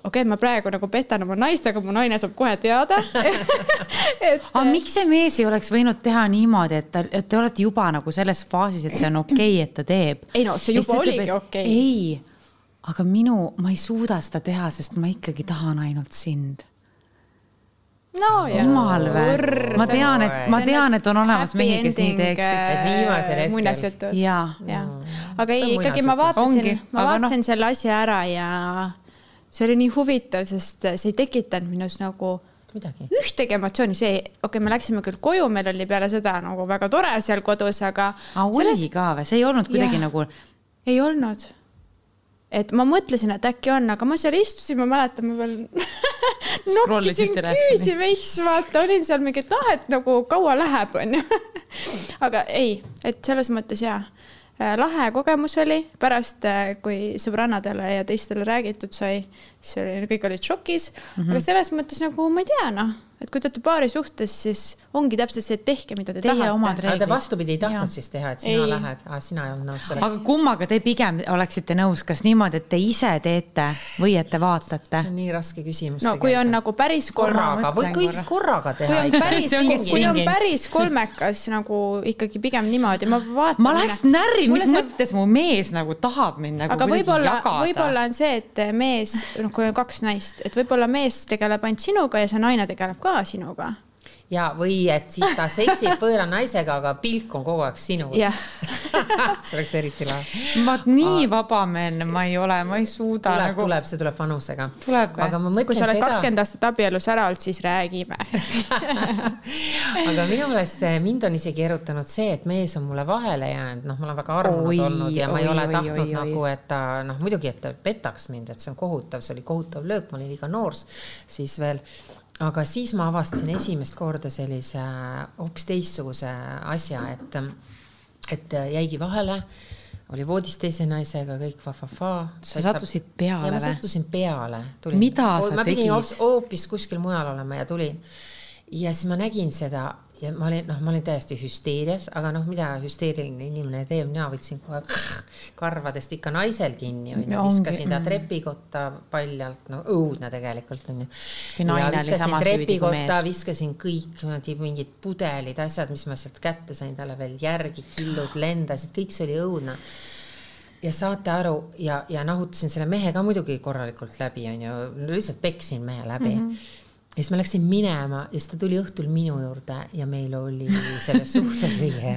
okei okay,, ma praegu nagu petan oma naist, aga mu naine saab kohe teada et.... aga miks see mees ei oleks võinud teha niimoodi, et ta, et te olete juba nagu selles faasis, et see on okei okay,, et ta teeb? ei no see juba oligi okei okay.. ei, aga minu, ma ei suuda seda teha, sest ma ikkagi tahan ainult sind no jumal või? ma tean, et ma tean, et on olemas mehi, kes nii teeksid. et viimasel hetkel. muinasjutud. ja, ja., aga ei, ikkagi ma vaatasin, ma noh. vaatasin no. selle asja ära ja see oli nii huvitav, sest see ei tekitanud minus nagu midagi. ühtegi emotsiooni, see, okei okay,, me läksime küll koju, meil oli peale seda nagu väga tore seal kodus, aga. selles... oli ka või, see ei olnud kuidagi ja, nagu? ei olnud. et ma mõtlesin, et äkki on, aga ma seal istusin, ma mäletan, ma veel nokkisin küüsi veits, vaata, olin seal mingi, et noh, et nagu kaua läheb, onju. aga ei, et selles mõttes jaa lahe kogemus oli, pärast äh, kui sõbrannadele ja teistele räägitud sai, siis oli, kõik olid šokis mm, -hmm. aga selles mõttes nagu ma ei tea, noh et kui te olete paari suhtes, siis ongi täpselt see, et tehke, mida te Teie tahate. aga te vastupidi ei tahtnud ja. siis teha, et sina ei. lähed, sina ei olnud nõus sellega. aga kummaga te pigem oleksite nõus, kas niimoodi, et te ise teete või et te vaatate? see on nii raske küsimus. no kui on nagu päris korraga või võiks korraga teha. kui on päris, kui on päris kolmekas nagu ikkagi pigem niimoodi, ma vaatan. ma läheks närri, mis see... mõttes mu mees nagu tahab mind nagu aga võib-olla, võib-olla on see, et mees, noh, kui on kaks naist, et võib-olla mees tegeleb ainult sinuga ja see naine tegeleb ka sinuga ja, või et siis ta seksib võõra naisega, aga pilk on kogu aeg sinul yeah. see oleks eriti lahe. vot nii vabameelne ma ei ole, ma ei suuda. tuleb nagu..., tuleb, see tuleb vanusega. aga ma mõtlen. kui sa oled kakskümmend seda... aastat abielus ära olnud, siis räägime aga minu meelest mind on isegi erutanud see, et mees on mulle vahele jäänud, noh, ma olen väga armunud olnud ja oi, ma ei ole oi, tahtnud oi, nagu, et ta noh, muidugi, et ta petaks mind, et see on kohutav, see oli kohutav löök, ma olin liiga noor siis veel aga siis ma avastasin esimest korda sellise hoopis teistsuguse asja, et, et jäigi vahele, oli voodis teise naisega, kõik fa-fa-fa. sa sattusid peale või? ma sattusin peale. mida sa ma tegid? ma pidin hoopis kuskil mujal olema ja tulin. ja siis ma nägin seda ja ma olin, noh, ma olin täiesti hüsteerias, aga noh, mida hüsteeriline inimene teeb, mina võtsin kohe karvadest ikka naisel kinni, onju, viskasin ta trepikotta paljalt, no õudne tegelikult onju. ja viskasin trepikotta, viskasin kõik niimoodi mingid pudelid, asjad, mis ma sealt kätte sain talle veel järgi, killud lendasid, kõik see oli õudne. Ja saate aru ja, ja nahutasin selle mehe ka muidugi korralikult läbi, onju, lihtsalt peksin mehe läbi. Mm. -hmm ja siis ma läksin minema ja siis ta tuli õhtul minu juurde ja meil oli selle suhte kõige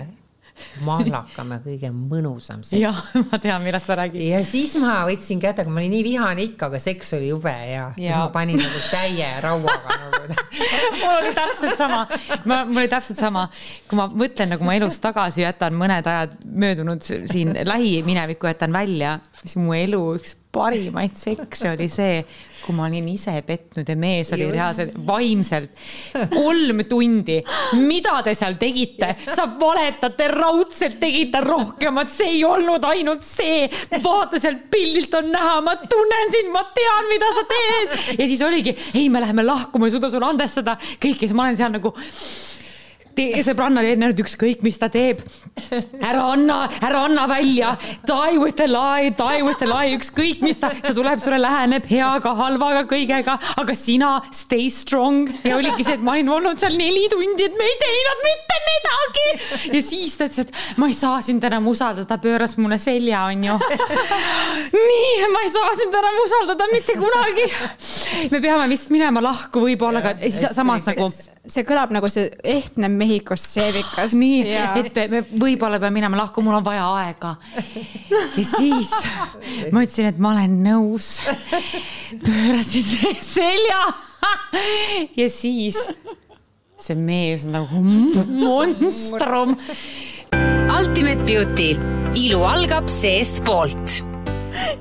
mahlakam ja kõige mõnusam seks. jah, ma tean, millest sa räägid. ja siis ma võtsin kätega, ma olin nii vihane ikka, aga seks oli jube hea. siis ma panin nagu täie rauaga nagu. mul oli täpselt sama, ma, mul oli täpselt sama, kui ma mõtlen nagu ma elus tagasi jätan mõned ajad möödunud siin lähiminevikku jätan välja, siis mu elu üks parimaid sekse oli see, kui ma olin ise petnud ja mees oli reaalselt vaimselt kolm tundi. mida te seal tegite, sa valetate, raudselt tegite rohkemat, see ei olnud ainult see. vaata sealt pildilt on näha, ma tunnen sind, ma tean, mida sa teed. ja siis oligi, ei, me läheme lahku, ma ei suuda sulle andestada, kõik ja siis ma olen seal nagu Te- sõbrannal ei näinud ükskõik, mis ta teeb. ära anna, ära anna välja, die with a lie, die with a lie, ükskõik mis ta, ta tuleb sulle, läheneb heaga, halvaga, kõigega, aga sina stay strong ja oligi see, et ma olin olnud seal neli tundi, et me ei teinud mitte midagi. ja siis ta ütles, et ma ei saa sind enam usaldada, pööras mulle selja, onju. nii, ma ei saa sind enam usaldada mitte kunagi. me peame vist minema lahku võib-olla, aga samas nagu see kõlab nagu see ehtne Mehhikos seevikas. nii, et me võib-olla peame minema lahku, mul on vaja aega. ja siis ma ütlesin, et ma olen nõus. pöörasin selja ja siis see mees nagu monstrum. Ultimate Beauty, ilu algab seestpoolt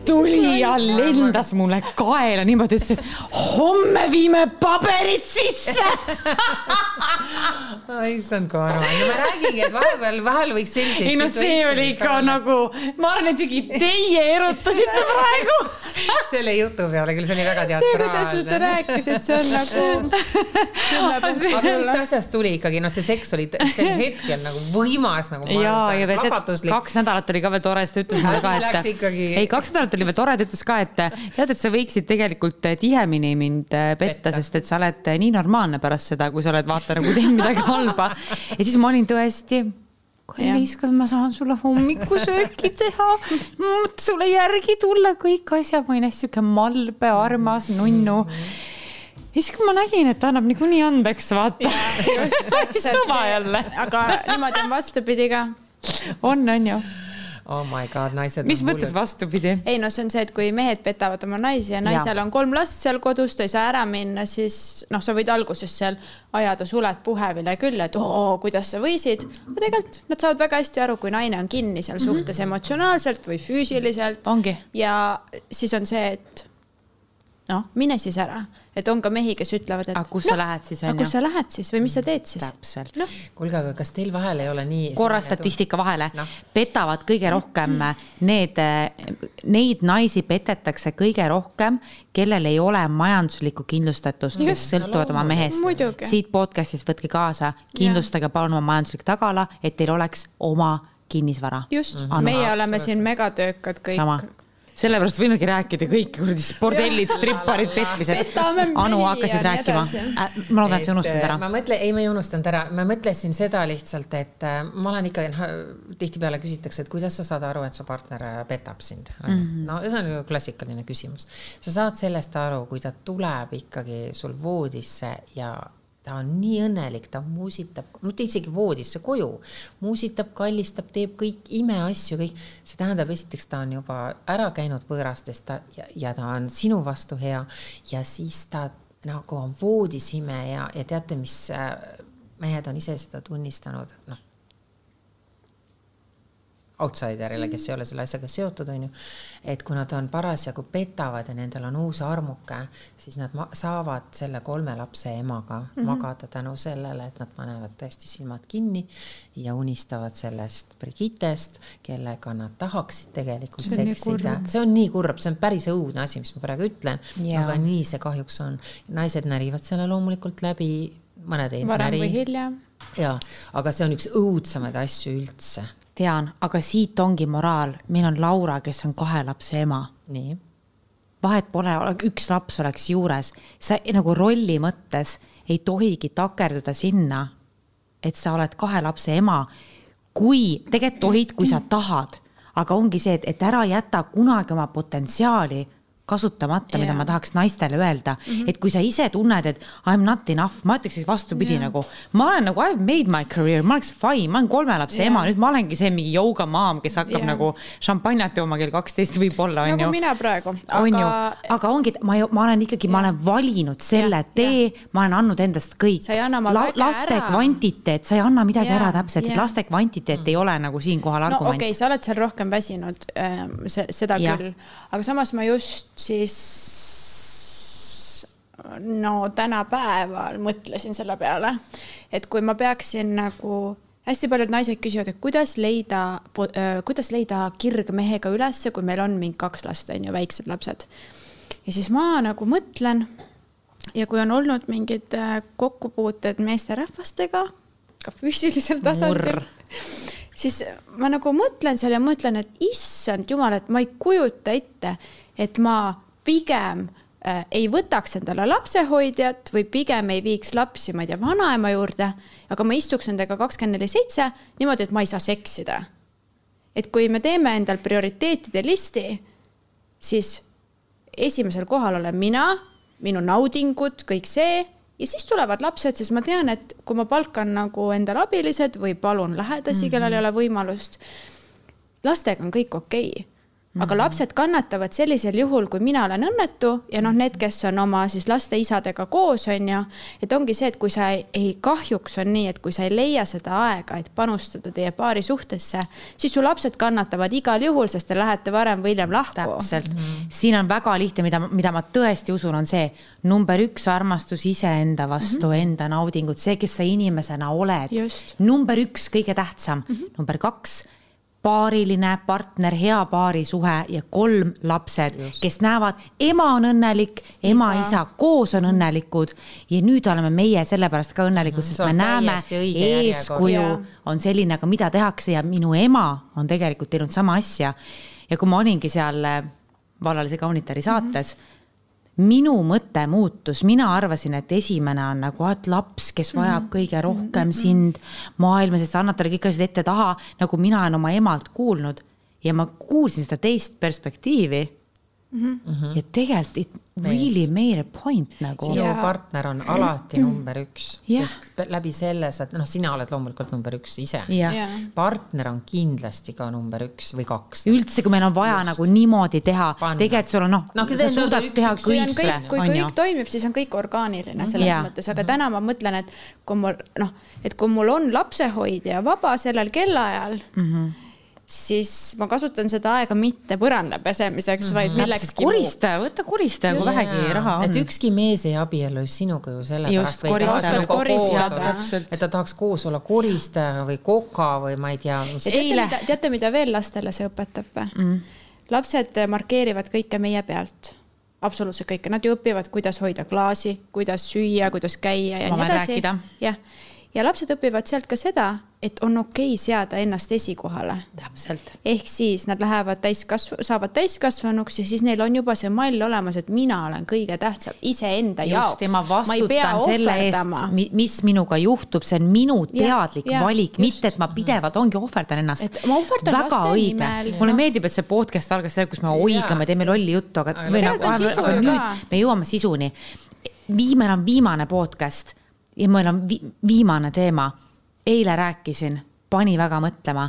tuli ja lendas mulle kaela niimoodi, ütles, et homme viime paberid sisse. issand, kui armas. no ma räägingi, et vahepeal, vahel võiks selliseid. ei no see oli ikka. nagu, ma arvan, et isegi teie erutasite praegu. selle jutu peale küll, see oli väga see, kuidas sa seda teatraalne. rääkisid, see on nagu aga sulle. asjast tuli ikkagi, noh, see seks oli sel hetkel nagu võimas nagu. ja, ja plahvatuslik. kaks nädalat oli ka veel tore, siis ta ütles mulle ka, et ei, kaks nädalat oli veel tore, ta ütles ka, et tead, et sa võiksid tegelikult tihemini mind äh, petta, Petta. sest et sa oled nii normaalne pärast seda, kui sa oled vaata nagu teinud midagi halba. ja siis ma olin tõesti kallis, kas ma saan sulle hommikusööki teha, sulle järgi tulla, kõik asjad, ma olin hästi sihuke malbe, armas, nunnu. ja siis, kui ma nägin, et ta annab niikuinii andeks, vaata. suva jälle, aga niimoodi on vastupidi ka on, on ju. Oh my god, naised. mis mõttes? vastupidi? ei no see on see, et kui mehed petavad oma naisi ja naisel on kolm last seal kodus, ta ei saa ära minna, siis noh, sa võid alguses seal ajada suled puhevile küll, et oo, kuidas sa võisid. aga tegelikult nad saavad väga hästi aru, kui naine on kinni seal suhtes emotsionaalselt või füüsiliselt. ongi. ja siis on see, et noh, mine siis ära, et on ka mehi, kes ütlevad, et aga kus sa lähed siis aga onju kus? sa lähed siis või mis sa teed siis? täpselt. noh, kuulge, aga kas teil vahel ei ole nii? korra statistika vahele Noh., petavad kõige rohkem need, neid naisi petetakse kõige rohkem, kellel ei ole majanduslikku kindlustatust, kes Just. sõltuvad oma mehest siit podcast'ist võtke kaasa, kindlustage palun oma majanduslik tagala, et teil oleks oma kinnisvara. just, meie oleme siin megatöökad kõik sama. Sellepärast võimegi rääkida kõik kuradi spordellid, stripparid, petmised. Anu hakkasid rääkima edasi.. ma loodan, et sa ei unustanud ära. ma mõtlen, ei, ma ei unustanud ära, ma mõtlesin seda lihtsalt, et äh, ma olen ikkagi, tihtipeale küsitakse, et kuidas sa saad aru, et su partner äh, petab sind mm. Mhm. -hmm. no see on ju klassikaline küsimus. sa saad sellest aru, kui ta tuleb ikkagi sul voodisse ja ta on nii õnnelik, ta muusitab, mitte isegi voodisse, koju, muusitab, kallistab, teeb kõik imeasju, kõik. see tähendab, esiteks ta on juba ära käinud võõrastest ta, ja, ja ta on sinu vastu hea ja siis ta nagu on voodis ime ja, ja teate, mis äh, mehed on ise seda tunnistanud, noh. outsiderile, kes ei ole selle asjaga seotud, on ju. et kui nad on parasjagu petavad ja nendel on uus armuke, siis nad saavad selle kolme lapse emaga mm -hmm. magada tänu sellele, et nad panevad tõesti silmad kinni ja unistavad sellest Brigittest, kellega nad tahaksid tegelikult See seksida see on nii kurb, see on päris õudne asi, mis ma praegu ütlen, aga nii see kahjuks on. naised närivad selle loomulikult läbi, mõned ei varem või näri. hiljem. jaa, aga see on üks õudsemaid asju üldse. tean, aga siit ongi moraal, meil on Laura, kes on kahe lapse ema nii. vahet pole, üks laps oleks juures, sa nagu rolli mõttes ei tohigi takerduda sinna, et sa oled kahe lapse ema. kui, tegelikult tohid, kui sa tahad, aga ongi see, et, et ära jäta kunagi oma potentsiaali kasutamata, mida Jaa. ma tahaks naistele öelda mm, -hmm. et kui sa ise tunned, et I m not enough, ma ütleks, et vastupidi Jaa. nagu, ma olen nagu I have made my career, ma oleks fine, ma olen kolme lapse Jaa. ema, nüüd ma olengi see mingi joogamaam, kes hakkab Jaa. nagu šampanjat jooma kell kaksteist võib-olla onju nagu mina praegu, on ju aga, ongi, ma, ma olen ikkagi, ma olen valinud selle Jah, tee, ma olen andnud endast kõik väge laste ära. kvantiteet, sa ei anna midagi Jaa, ära täpselt, et jaa. laste kvantiteet ei ole nagu siinkohal no argument okei okay,, sa oled seal rohkem väsinud, see, seda Jah. küll, aga samas ma just siis no tänapäeval mõtlesin selle peale, et kui ma peaksin nagu hästi paljud naised küsivad, et kuidas leida, kuidas leida kirg mehega ülesse, kui meil on mingi kaks last, on ju, väiksed lapsed. ja siis ma nagu mõtlen ja kui on olnud mingid kokkupuuted meesterahvastega, ka füüsilisel tasandil siis ma nagu mõtlen seal ja mõtlen, et issand jumal, et ma ei kujuta ette, et ma pigem äh, ei võtaks endale lapsehoidjat või pigem ei viiks lapsi, ma ei tea, vanaema juurde, aga ma istuks nendega kakskümmend neli seitse niimoodi, et ma ei saa seksida. et kui me teeme endal prioriteetide listi, siis esimesel kohal olen mina, minu naudingud, kõik see ja siis tulevad lapsed, sest ma tean, et kui ma palkan nagu endale abilised või palun lähedasi mm, -hmm. kellel ei ole võimalust, lastega on kõik okei okay. Aga lapsed kannatavad sellisel juhul, kui mina olen õnnetu ja noh, need, kes on oma siis laste isadega koos, on ju, et ongi see, et kui sa ei, ei, kahjuks on nii, et kui sa ei leia seda aega, et panustada teie paari suhtesse, siis su lapsed kannatavad igal juhul, sest te lähete varem või hiljem lahku. täpselt -hmm. siin on väga lihtne, mida, mida ma tõesti usun, on see number üks armastus iseenda vastu mm, -hmm. enda naudingud, see, kes sa inimesena oled number üks, kõige tähtsam mm, -hmm. number kaks paariline partner, hea paarisuhe ja kolm lapsed, kes näevad, ema on õnnelik, ema, Isa. koos on õnnelikud ja nüüd oleme meie sellepärast ka õnnelikud, sest see on me näeme eeskuju on selline, aga mida tehakse ja minu ema on tegelikult teinud sama asja. ja kui ma olingi seal äh, vallalise kaunitari saates mm, -hmm. Minu mõte muutus, mina arvasin, et esimene on nagu, et laps, kes vajab mm -hmm. kõige rohkem mm -hmm. sind maailmas, et sa annad talle kõik asjad ette-taha, nagu mina olen oma emalt kuulnud ja ma kuulsin seda teist perspektiivi mm. -hmm. ja tegelikult it really made a point nagu. sinu Jaa. partner on alati number üks, Jah. sest läbi selle sa, noh, sina oled loomulikult number üks ise. Jaa. partner on kindlasti ka number üks või kaks. üldse, kui meil on vaja Just. nagu niimoodi teha, tegelikult sul on noh No no,, sa suudad üks- teha üks- kui kõik, kui on kõik ju. toimib, siis on kõik orgaaniline selles Jaa. mõttes, aga täna ma mõtlen, et kui mul noh, et kui mul on lapsehoidja vaba sellel kellaajal mm, -hmm. Siis ma kasutan seda aega mitte põranda pesemiseks mm, -hmm. vaid millekski koristaja, võta koristaja, kui vähegi raha on et. ükski mees ei abiellu just sinuga ju sellepärast. koristaja. Koristada. et ta tahaks koos olla koristaja või koka või ma ei tea teate teate, mida veel lastele see õpetab või mm.? lapsed markeerivad kõike meie pealt, absoluutselt kõike, nad ju õpivad, kuidas hoida klaasi, kuidas süüa, kuidas käia ja Ma nii edasi jah, ja lapsed õpivad sealt ka seda, et on okei seada ennast esikohale täpselt. ehk siis nad lähevad täiskasv-, saavad täiskasvanuks ja siis neil on juba see mall olemas, et mina olen kõige tähtsam iseenda just jaoks ja ma vastutan selle eest, mis minuga juhtub, see on minu teadlik jah, valik, just. mitte et ma pidevalt ongi ohverdan ennast. Et ma ohverdan väga õige mulle Jah. meeldib, et see podcast algas seal, kus me oigame, teeme lolli juttu, aga Aga nagu, sisu aga ju nüüd me jõuame sisuni. viimane on viimane podcast ja meil on vi viimane teema. eile rääkisin, pani väga mõtlema,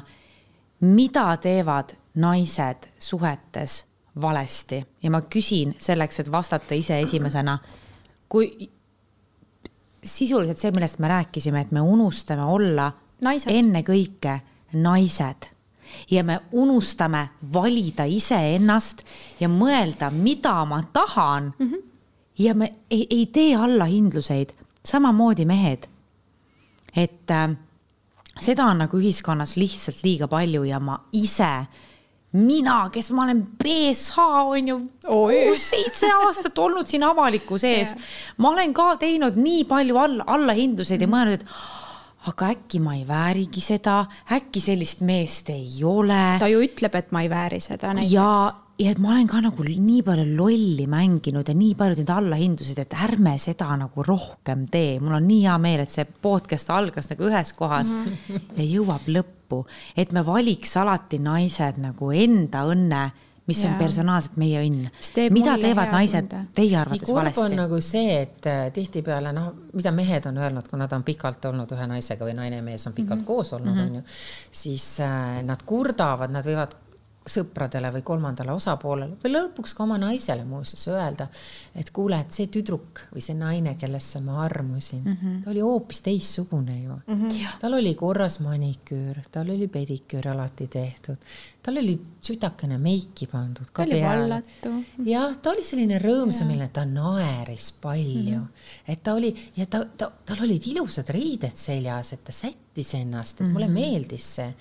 mida teevad naised suhetes valesti ja ma küsin selleks, et vastata ise esimesena. kui sisuliselt see, millest me rääkisime, et me unustame olla Naised. ennekõike naised ja me unustame valida iseennast ja mõelda, mida ma tahan mm. -hmm. ja me ei, ei tee allahindluseid, samamoodi mehed. et äh, seda on nagu ühiskonnas lihtsalt liiga palju ja ma ise, mina, kes ma olen BSH on ju kuus-seitse aastat olnud siin avalikkuse ees, ma olen ka teinud nii palju alla, allahindluseid ja mõelnud, et aga äkki ma ei väärigi seda, äkki sellist meest ei ole. Ta ju ütleb, et ma ei vääri seda näiteks. ja, ja et ma olen ka nagu nii palju lolli mänginud ja nii palju neid allahindluseid, et ärme seda nagu rohkem tee. mul on nii hea meel, et see podcast algas nagu ühes kohas mm -hmm. ja jõuab lõppu, et me valiks alati naised nagu enda õnne, mis on Jaa. personaalselt meie õnn mida teevad naised tunde. teie arvates kurb on valesti? nagu see, et äh, tihtipeale noh, mida mehed on öelnud, kui nad on pikalt olnud ühe naisega või naine ja mees on pikalt mm -hmm. koos olnud mm, -hmm. on ju, siis äh, nad kurdavad, nad võivad sõpradele või kolmandale osapoolele või lõpuks ka oma naisele muuseas öelda, et kuule, et see tüdruk või see naine, kellesse ma armusin mm, -hmm. ta oli hoopis teistsugune ju mm. -hmm. tal oli korras maniküür, tal oli pediküür alati tehtud, tal oli sütakene meiki pandud ka peale jah, ta oli selline rõõmsameelne, ta naeris palju mm, -hmm. et ta oli ja ta, ta, tal olid ilusad riided seljas, et ta sättis ennast, et mulle mm -hmm. meeldis see.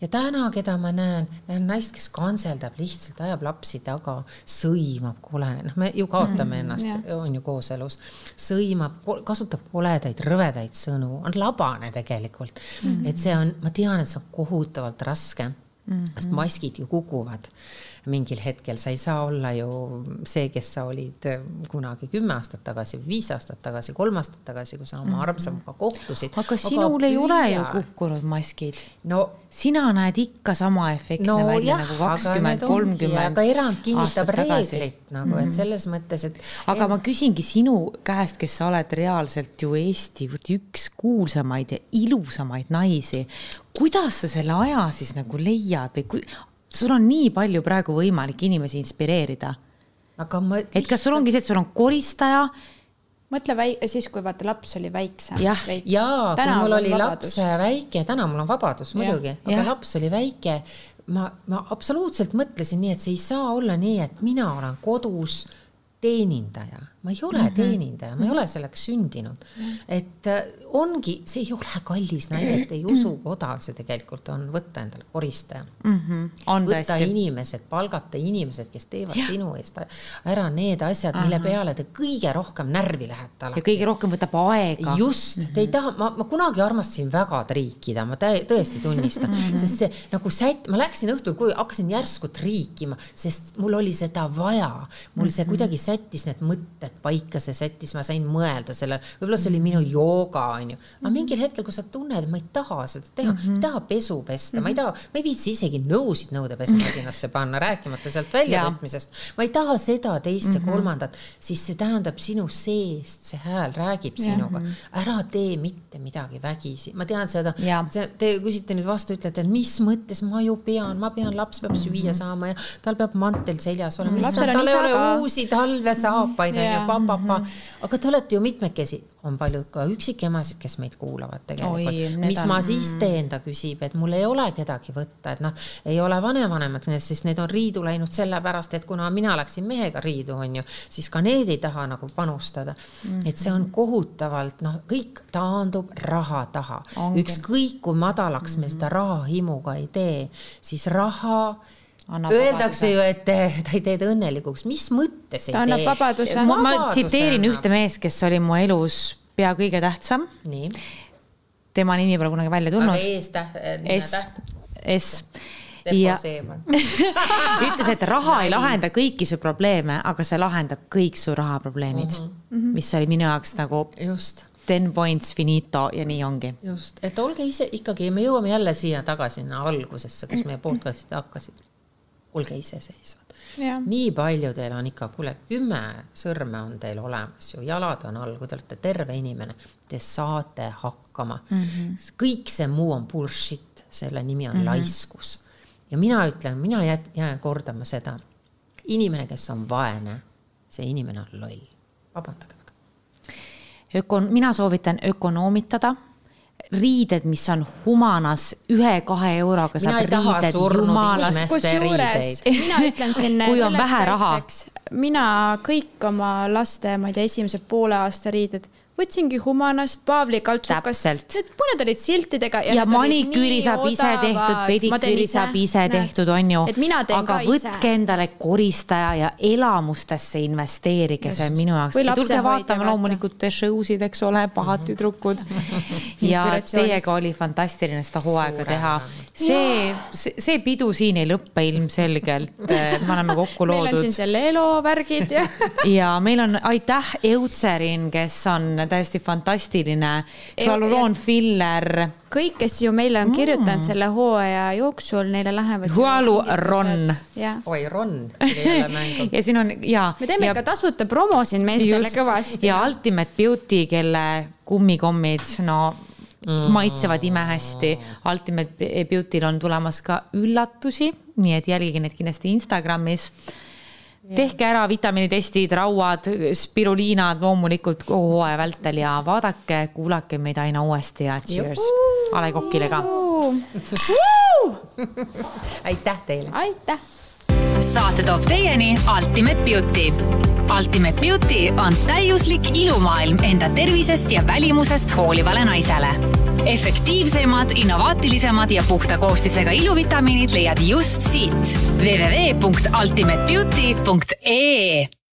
ja täna, keda ma näen, näen naist, kes kantseldab lihtsalt, ajab lapsi taga, sõimab kole, noh, me ju kaotame mm -hmm, ennast jah., on ju kooselus, sõimab, kasutab koledaid, rõvedaid sõnu, on labane tegelikult mm. -hmm. et see on, ma tean, et see on kohutavalt raske mm, -hmm. sest maskid ju kukuvad mingil hetkel, sa ei saa olla ju see, kes sa olid kunagi kümme aastat tagasi viis aastat tagasi, kolm aastat tagasi, kui sa oma armsamaga kohtusid. aga sinul ei ole ju kukkunud maskid. no sina näed ikka sama efektne no välja jah, nagu aga kakskümmend, kolmkümmend aga erand kinnitab reeglit nagu mm, -hmm. et selles mõttes, et aga ma küsingi sinu käest, kes sa oled reaalselt ju Eesti üks kuulsamaid ja ilusamaid naisi. kuidas sa selle aja siis nagu leiad või kui sul on nii palju praegu võimalik inimesi inspireerida, aga ma et kas sul ongi see, et sul on koristaja, mõtle väi-, siis kui vaata laps oli väiksem. Jah, jaa, kui mul oli laps väike, täna mul on vabadus muidugi, aga Jah. laps oli väike, ma, ma absoluutselt mõtlesin nii, et see ei saa olla nii, et mina olen kodus teenindaja, ma ei ole mm -hmm. teenindaja, ma ei ole selleks sündinud mm. -hmm. et äh, ongi, see ei ole kallis, naised ei usu, kui odav see tegelikult on võtta endale koristaja mm. -hmm. võtta tõesti. inimesed, palgata inimesed, kes teevad ja. sinu eest ära need asjad, mille peale te kõige rohkem närvi lähete ja alati. kõige rohkem võtab aega. just mm, -hmm. te ei taha, ma, ma kunagi armastasin väga triikida, ma tõesti tunnistan mm, -hmm. sest see nagu sätt, ma läksin õhtul koju, hakkasin järsku triikima, sest mul oli seda vaja. mul see kuidagi sättis need mõtted paika, see sättis, ma sain mõelda sellele, võib-olla see oli minu jooga, onju. aga mingil hetkel, kui sa tunned, et ma ei taha seda teha mm, -hmm. ei taha pesu pesta, ma ei taha, ma ei viitsi isegi nõusid nõudepesumasinasse panna, rääkimata sealt väljavõtmisest. ma ei taha seda, teist ja kolmandat, siis see tähendab sinu seest, see hääl räägib sinuga. ära tee mitte midagi vägisi, ma tean seda. Te küsite nüüd vastu, ütlete, et mis mõttes ma ju pean, ma pean, laps peab süüa saama ja tal peab mantel seljas olema, Lapsel on isa ka. uusi talvesaapaid onju Jaa., pa-pa-pa. aga te olete ju mitmekesi, on palju ka üksikemasid, kes meid kuulavad tegelikult. mis on- ma siis teen, ta küsib, et mul ei ole kedagi võtta, et noh, ei ole vanavanemad, sest need on riidu läinud sellepärast, et kuna mina läksin mehega riidu, onju, siis ka need ei taha nagu panustada mm. -hmm. et see on kohutavalt, noh, kõik taandub raha taha. ükskõik kui madalaks me seda rahahimu ka ei tee, siis raha Öeldakse ju, et eh, ta ei tee ta õnnelikuks, mis mõttes ei Ta annab tee? vabaduse. ma, tsiteerin ühte meest, kes oli mu elus pea kõige tähtsam. tema nimi pole kunagi välja aga tulnud. eestäht, S, S. Seppo ja ütles, et raha ei lahenda kõiki su probleeme, aga see lahendab kõik su rahaprobleemid mm, -hmm. mis oli minu jaoks nagu just, ten points finito ja nii ongi. just, et olge ise ikkagi, me jõuame jälle siia tagasi algusesse, kus meie podcast'id hakkasid. Olge iseseisvad. nii palju teil on ikka, kuule, kümme sõrme on teil olemas ju, jalad on all, kui te olete terve inimene, te saate hakkama mm. -hmm. kõik see muu on bullshit, selle nimi on mm -hmm. laiskus. ja mina ütlen, mina jään, jään kordama seda, inimene, kes on vaene, see inimene on loll. vabandage väga. ökon-, mina soovitan ökonoomitada riided, mis on humanas ühe-kahe euroga Mina saab riided jumalast kusjuures mina ütlen siin Kui on selleks vähe raha. kaitseks, mina kõik oma laste, ma ei tea, esimese poole aasta riided võtsingi Humanast, Paavli kaltsukast, mõned olid siltidega. ja maniküüri saab ise tehtud, pediküüri saab ise tehtud, on ju. et mina teen aga võtke ise. endale koristaja ja elamustesse investeerige, see on minu jaoks. Tulge vaatama vaata. loomulikult show sid, eks ole, pahad tüdrukud. ja teiega oli fantastiline seda hooaega teha. See, see, see pidu siin ei lõppe ilmselgelt, me oleme kokku meil on loodud siin seal Elo värgid ja ja meil on, aitäh, Eutserin, kes on täiesti fantastiline hüaluroonfiller. kõik, kes ju meile on kirjutanud mm. selle hooaja jooksul, neile lähevad. Hüaluron. oi, Ron ja siin on ja. me teeme ja, ikka tasuta promo siin meestele just, kõvasti. ja Ultimate Beauty, kelle kummikommid, no mm. maitsevad imehästi. Ultimate Beauty'l on tulemas ka üllatusi, nii et jälgige neid kindlasti Instagramis tehke ära vitamiinitestid, rauad, spiruliinad loomulikult kogu hooaja vältel ja vaadake, kuulake meid aina uuesti ja cheers A Le Coq'ile ka. aitäh teile. aitäh. Saate toob teieni Ultimate Beauty. Ultimate Beauty on täiuslik ilumaailm enda tervisest ja välimusest hoolivale naisele. efektiivsemad, innovaatilisemad ja puhta koostisega iluvitamiinid leiad just siit www.ultimatebeauty.ee